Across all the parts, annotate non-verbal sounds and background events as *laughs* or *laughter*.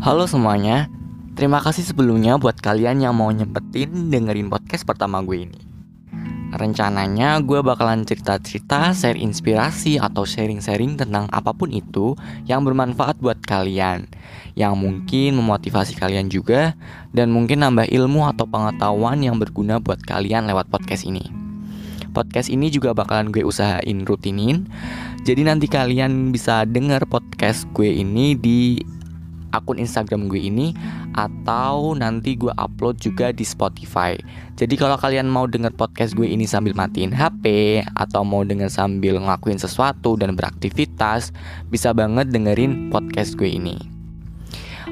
Halo semuanya, terima kasih sebelumnya buat kalian yang mau nyempetin dengerin podcast pertama gue ini. Rencananya gue bakalan cerita-cerita, share inspirasi atau sharing-sharing tentang apa pun itu yang bermanfaat buat kalian. Yang mungkin memotivasi kalian juga Dan mungkin nambah ilmu atau pengetahuan yang berguna buat kalian lewat podcast ini. Podcast ini juga bakalan gue usahain rutinin. Jadi nanti kalian bisa denger podcast gue ini di akun Instagram gue ini atau nanti gue upload juga di Spotify. Jadi kalau kalian mau denger podcast gue ini sambil matiin HP atau mau denger sambil ngelakuin sesuatu dan beraktivitas, bisa banget dengerin podcast gue ini.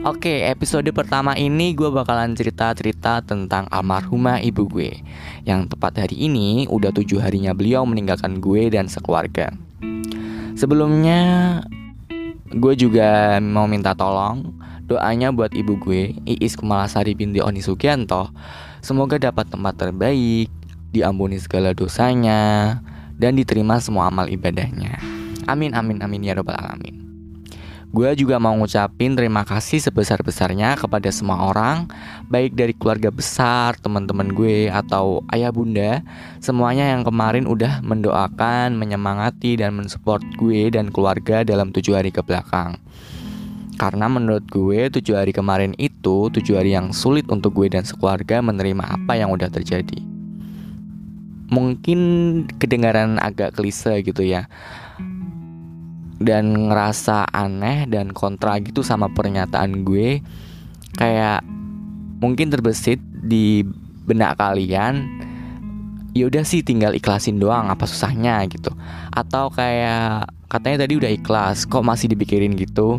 Oke, episode pertama ini gue bakalan cerita-cerita tentang almarhumah ibu gue Yang tepat hari ini udah tujuh harinya beliau meninggalkan gue dan sekeluarga Sebelumnya gue juga mau minta tolong doanya buat ibu gue Iis Kumalasari binti Oni Sugianto. Semoga dapat tempat terbaik diampuni segala dosanya dan diterima semua amal ibadahnya. Amin amin amin ya robbal alamin Gue juga mau ngucapin terima kasih sebesar-besarnya kepada semua orang Baik dari keluarga besar, teman-teman gue, atau ayah bunda. Semuanya yang kemarin udah mendoakan, menyemangati, dan mensupport gue dan keluarga dalam tujuh hari ke belakang. Karena menurut gue tujuh hari kemarin itu tujuh hari yang sulit untuk gue dan sekeluarga menerima apa yang udah terjadi. Mungkin kedengaran agak klise gitu ya dan ngerasa aneh dan kontra gitu sama pernyataan gue kayak mungkin terbesit di benak kalian ya udah sih tinggal ikhlasin doang apa susahnya? gitu. Atau kayak katanya tadi udah ikhlas kok masih dipikirin gitu?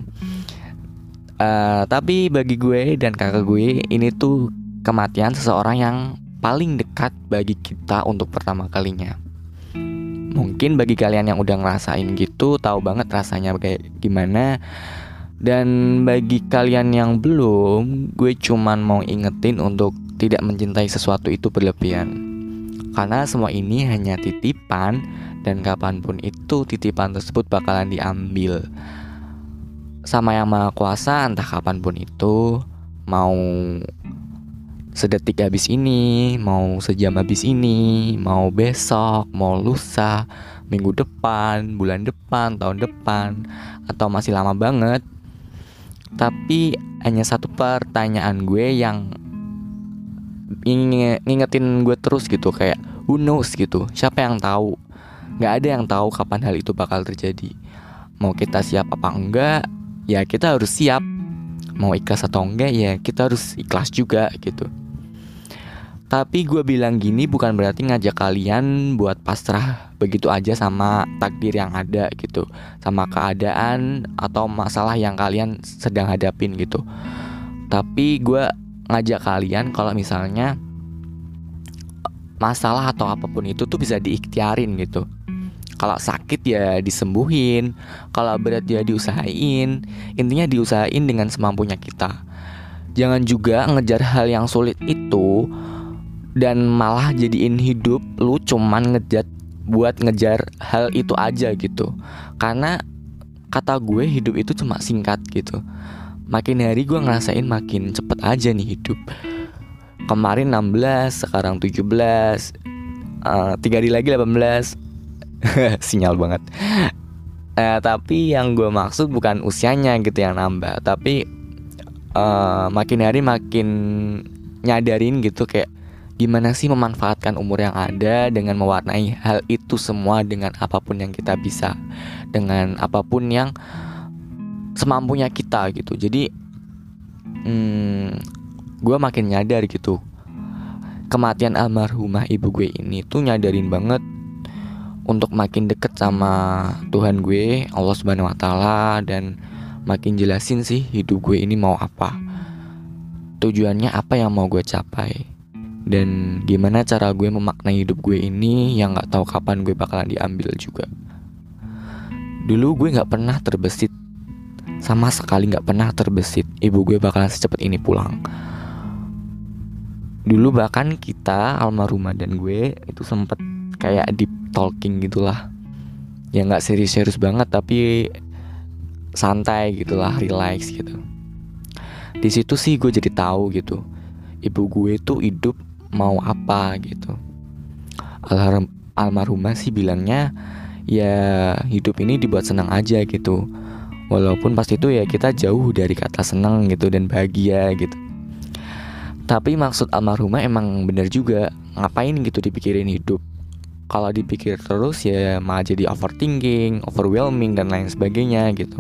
Uh, tapi bagi gue dan kakak gue ini tuh kematian seseorang yang paling dekat bagi kita untuk pertama kalinya Mungkin bagi kalian yang udah ngerasain gitu tahu banget rasanya kayak gimana. Dan bagi kalian yang belum, gue cuman mau ingetin untuk tidak mencintai sesuatu itu berlebihan. Karena semua ini hanya titipan dan kapan pun itu titipan tersebut bakalan diambil. Sama yang maha kuasa entah kapan pun itu mau sedetik habis ini, mau sejam habis ini, mau besok, mau lusa, minggu depan, bulan depan, tahun depan, atau masih lama banget. Tapi hanya satu pertanyaan gue yang ngingetin gue terus gitu kayak who knows gitu siapa yang tahu? Nggak ada yang tahu kapan hal itu bakal terjadi. Mau kita siap apa enggak ya kita harus siap mau ikhlas atau enggak ya kita harus ikhlas juga gitu. Tapi gue bilang gini bukan berarti ngajak kalian buat pasrah begitu aja sama takdir yang ada gitu. Sama keadaan atau masalah yang kalian sedang hadapin gitu. Tapi gue ngajak kalian kalau misalnya masalah atau apa pun itu tuh bisa diikhtiarin gitu kalau sakit ya disembuhin, kalau berat ya diusahain. Intinya diusahain dengan semampunya kita. Jangan juga ngejar hal yang sulit itu dan malah jadiin hidup lu cuman ngejat buat ngejar hal itu aja gitu karena kata gue hidup itu cuma singkat gitu makin hari gue ngerasain makin cepet aja nih hidup kemarin 16 sekarang 17 uh, tiga hari lagi 18 *laughs* sinyal banget. Uh, tapi yang gue maksud bukan usianya gitu yang nambah tapi uh, makin hari makin nyadarin gitu kayak gimana sih memanfaatkan umur yang ada dengan mewarnai hal itu semua dengan apa pun yang kita bisa dengan apa pun yang semampunya kita gitu. Jadi hmm, gue makin nyadar gitu. Kematian almarhumah ibu gue ini tuh nyadarin banget untuk makin deket sama Tuhan gue Allah Subhanahu Wa Taala dan makin jelasin sih hidup gue ini mau apa. Tujuannya apa yang mau gue capai? Dan gimana cara gue memaknai hidup gue ini yang nggak tahu kapan gue bakalan diambil juga. Dulu gue nggak pernah terbesit. Sama sekali nggak pernah terbesit. Ibu gue bakalan secepat ini pulang. Dulu bahkan kita almarhumah dan gue itu sempet kayak deep talking gitulah. Ya nggak serius-serius banget tapi santai gitulah relax gitu. Di situ sih gue jadi tahu gitu ibu gue tuh hidup mau apa gitu. Almarhum, almarhumah sih bilangnya ya hidup ini dibuat senang aja gitu. Walaupun pas itu ya kita jauh dari kata senang gitu dan bahagia gitu. Tapi maksud almarhumah emang bener juga ngapain gitu dipikirin hidup kalau dipikir terus ya malah jadi overthinking, overwhelming dan lain sebagainya gitu.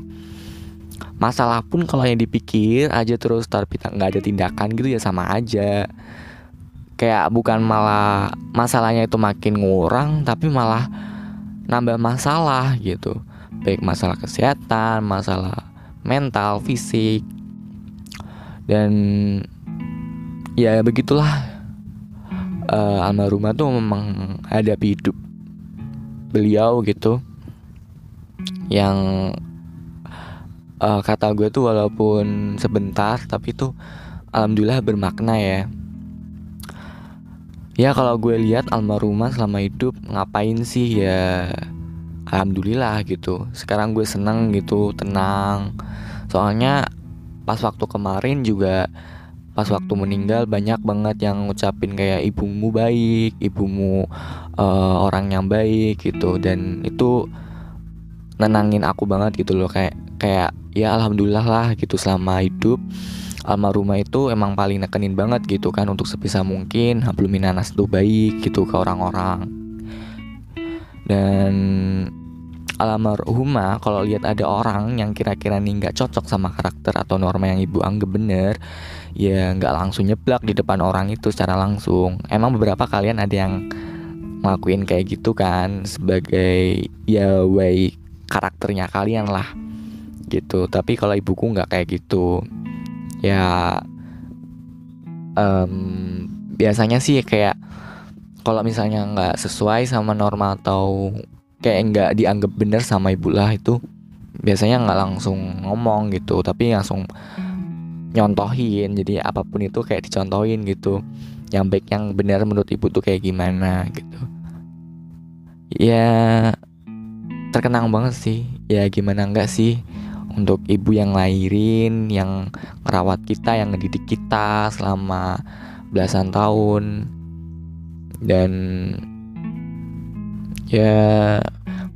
Masalah pun kalau yang dipikir aja terus tapi nggak ada tindakan gitu ya sama aja. Kayak bukan malah masalahnya itu makin ngurang tapi malah nambah masalah gitu. Baik masalah kesehatan, masalah mental, fisik. Dan ya begitulah uh, almarhumah tuh memang ada hidup beliau gitu. Yang uh, kata gue tuh walaupun sebentar tapi tuh alhamdulillah bermakna ya. Ya kalau gue lihat almarhumah selama hidup ngapain sih? Ya alhamdulillah gitu. Sekarang gue seneng gitu tenang. Soalnya pas waktu kemarin juga pas waktu meninggal banyak banget yang ngucapin kayak ibumu baik, ibumu uh, orang yang baik gitu. Dan itu nenangin aku banget gitu loh kayak kayak ya alhamdulillah lah gitu selama hidup almarhumah itu emang paling nekenin banget gitu kan untuk sebisa mungkin hablumin nanas tuh baik gitu ke orang-orang. Dan almarhumah kalau lihat ada orang yang kira-kira nih nggak cocok sama karakter atau norma yang ibu anggap bener ya nggak langsung nyeblak di depan orang itu secara langsung. Emang beberapa kalian ada yang ngelakuin kayak gitu kan sebagai ya way karakternya kalian lah gitu. Tapi kalau ibuku nggak kayak gitu. Ya um, biasanya sih kayak kalau misalnya nggak sesuai sama norma atau kayak nggak dianggap bener sama ibu lah itu biasanya nggak langsung ngomong gitu tapi langsung nyontohin. Jadi apa pun itu kayak dicontohin gitu. Yang baik yang benar menurut ibu tuh kayak gimana gitu. Ya terkenang banget sih. Ya gimana enggak sih? Untuk ibu yang lahirin yang ngerawat kita yang ngedidik kita selama belasan tahun. Dan ya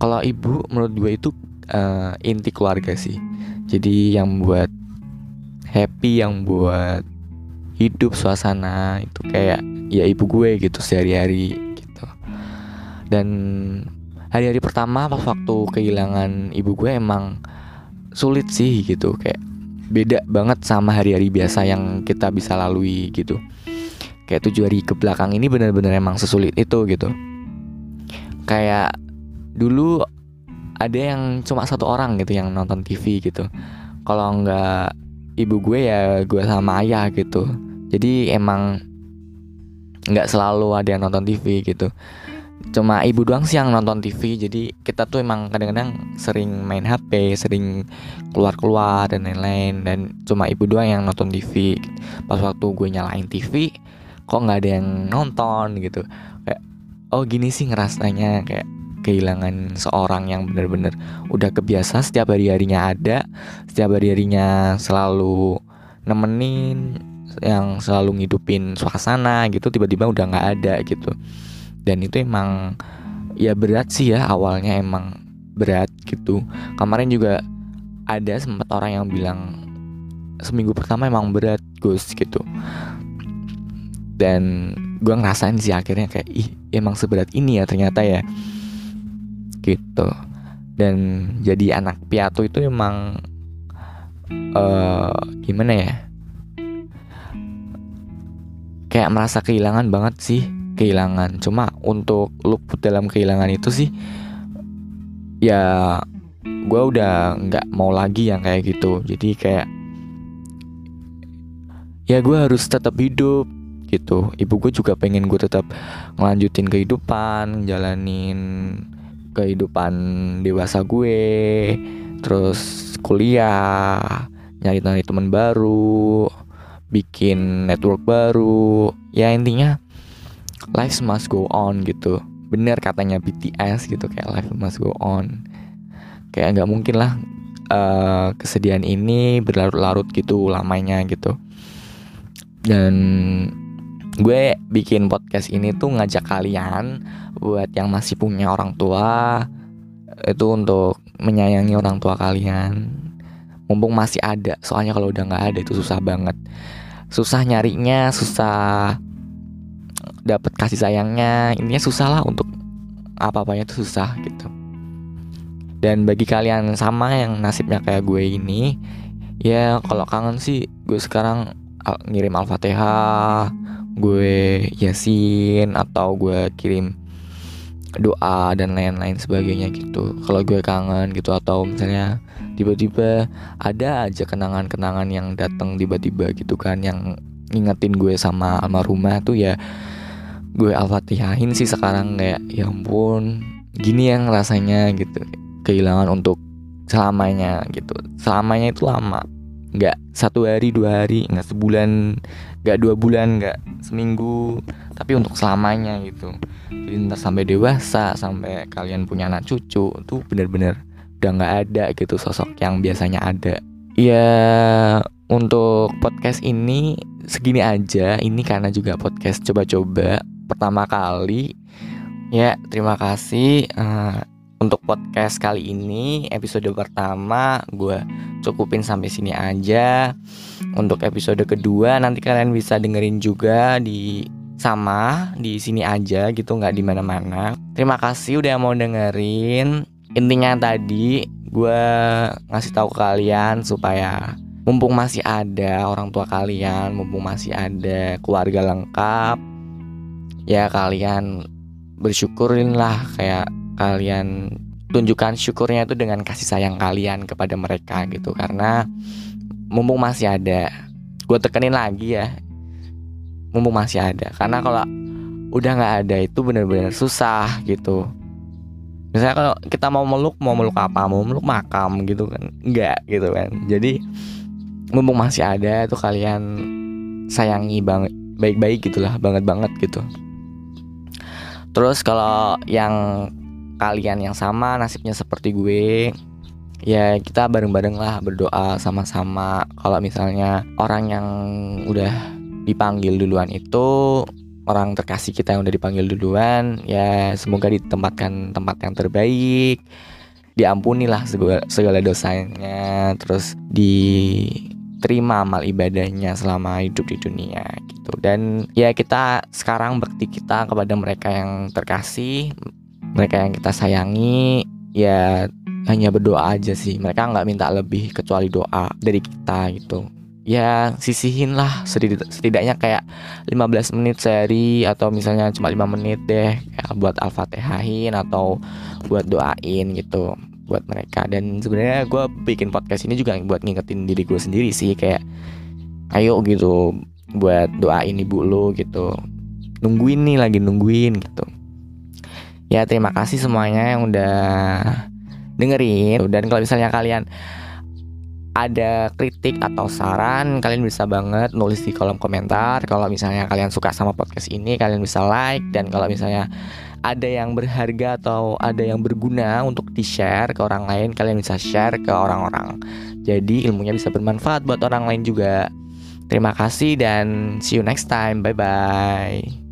kalau ibu menurut gue itu uh, inti keluarga sih. Jadi yang buat happy yang buat hidup suasana itu kayak ya ibu gue gitu sehari-hari gitu. Dan hari-hari pertama pas waktu kehilangan ibu gue emang sulit sih gitu kayak beda banget sama hari-hari biasa yang kita bisa lalui gitu. Kayak tujuh hari ke belakang ini benar-benar emang sesulit itu gitu. Kayak dulu ada yang cuma satu orang gitu yang nonton TV gitu. Kalau nggak ibu gue ya gue sama ayah gitu. Jadi emang nggak selalu ada yang nonton TV gitu. Cuma ibu doang sih yang nonton TV jadi kita tuh emang kadang-kadang sering main HP sering keluar-keluar dan lain-lain. Dan cuma ibu doang yang nonton TV pas waktu gue nyalain TV kok nggak ada yang nonton gitu. Oh gini sih ngerasanya kayak kehilangan seorang yang benar-benar udah kebiasa setiap hari-harinya ada, setiap hari-harinya selalu nemenin, yang selalu ngidupin suasana gitu tiba-tiba udah nggak ada gitu. Dan itu emang ya berat sih ya awalnya emang berat gitu. Kemarin juga ada sempat orang yang bilang seminggu pertama emang berat Gus gitu. Dan gue ngerasain sih akhirnya kayak ih emang seberat ini ya ternyata ya gitu. Dan jadi anak piatu itu emang uh, gimana ya? Kayak merasa kehilangan banget sih kehilangan. Cuma untuk luput dalam kehilangan itu sih ya gue udah nggak mau lagi yang kayak gitu. Jadi kayak ya gue harus tetap hidup gitu. Ibu gue juga pengen gue tetap ngelanjutin kehidupan jalanin kehidupan dewasa gue terus kuliah nyari nyari teman baru bikin network baru. Ya intinya life must go on gitu. Bener katanya BTS gitu kayak life must go on. Kayak nggak mungkin lah uh, kesedihan ini berlarut-larut gitu lamanya gitu. Dan gue bikin podcast ini tuh ngajak kalian buat yang masih punya orang tua itu untuk menyayangi orang tua kalian. Mumpung masih ada soalnya kalau udah nggak ada itu susah banget. Susah nyarinya susah dapat kasih sayangnya. Intinya susah lah untuk apa apanya itu susah gitu. Dan bagi kalian sama yang nasibnya kayak gue ini ya kalau kangen sih gue sekarang ngirim al-fatihah gue yasin atau gue kirim doa dan lain-lain sebagainya gitu. Kalau gue kangen gitu atau misalnya tiba-tiba ada aja kenangan-kenangan yang datang tiba-tiba gitu kan yang ngingetin gue sama almarhumah tuh ya gue al-fatihahin sih sekarang kayak ya ampun gini yang rasanya gitu. Kehilangan untuk selamanya gitu. Selamanya itu lama nggak satu hari dua hari nggak sebulan nggak dua bulan nggak seminggu tapi untuk selamanya gitu. Jadi ntar sampai dewasa sampai kalian punya anak cucu tuh bener-bener udah nggak ada gitu sosok yang biasanya ada. Ya untuk podcast ini segini aja. Ini karena juga podcast coba-coba pertama kali. Ya terima kasih. Uh, untuk podcast kali ini episode pertama gue cukupin sampai sini aja. Untuk episode kedua nanti kalian bisa dengerin juga di sama di sini aja gitu nggak di mana-mana. Terima kasih udah mau dengerin. Intinya tadi gue ngasih tahu ke kalian supaya mumpung masih ada orang tua kalian, mumpung masih ada keluarga lengkap, ya kalian bersyukurin lah kayak kalian tunjukkan syukurnya itu dengan kasih sayang kalian kepada mereka gitu. Karena mumpung masih ada gue tekenin lagi ya. Mumpung masih ada. Karena kalau udah nggak ada itu bener-bener susah gitu. Misalnya kalau kita mau meluk mau meluk apa? Mau meluk makam gitu kan? Enggak gitu kan. Jadi mumpung masih ada tuh kalian sayangi banget baik-baik gitulah banget banget gitu. Terus kalau yang kalian yang sama nasibnya seperti gue, ya kita bareng-bareng lah berdoa sama-sama. Kalau misalnya orang yang udah dipanggil duluan itu orang terkasih kita yang udah dipanggil duluan, ya semoga ditempatkan tempat yang terbaik. Diampunilah segala, segala dosanya, terus di terima amal ibadahnya selama hidup di dunia gitu dan ya kita sekarang bekti kita kepada mereka yang terkasih mereka yang kita sayangi ya hanya berdoa aja sih. Mereka nggak minta lebih kecuali doa dari kita gitu. Ya sisihin lah. Setidaknya kayak 15 menit sehari atau misalnya cuma 5 menit deh ya buat al-fatihahin atau buat doain gitu buat mereka. Dan sebenarnya gue bikin podcast ini juga buat ngingetin diri gue sendiri sih kayak ayo gitu buat doain ibu lo gitu. Nungguin nih lagi nungguin gitu ya terima kasih semuanya yang udah dengerin dan kalau misalnya kalian ada kritik atau saran kalian bisa banget nulis di kolom komentar kalau misalnya kalian suka sama podcast ini kalian bisa like dan kalau misalnya ada yang berharga atau ada yang berguna untuk di-share ke orang lain, kalian bisa share ke orang-orang. Jadi ilmunya bisa bermanfaat buat orang lain juga. Terima kasih dan see you next time. Bye bye.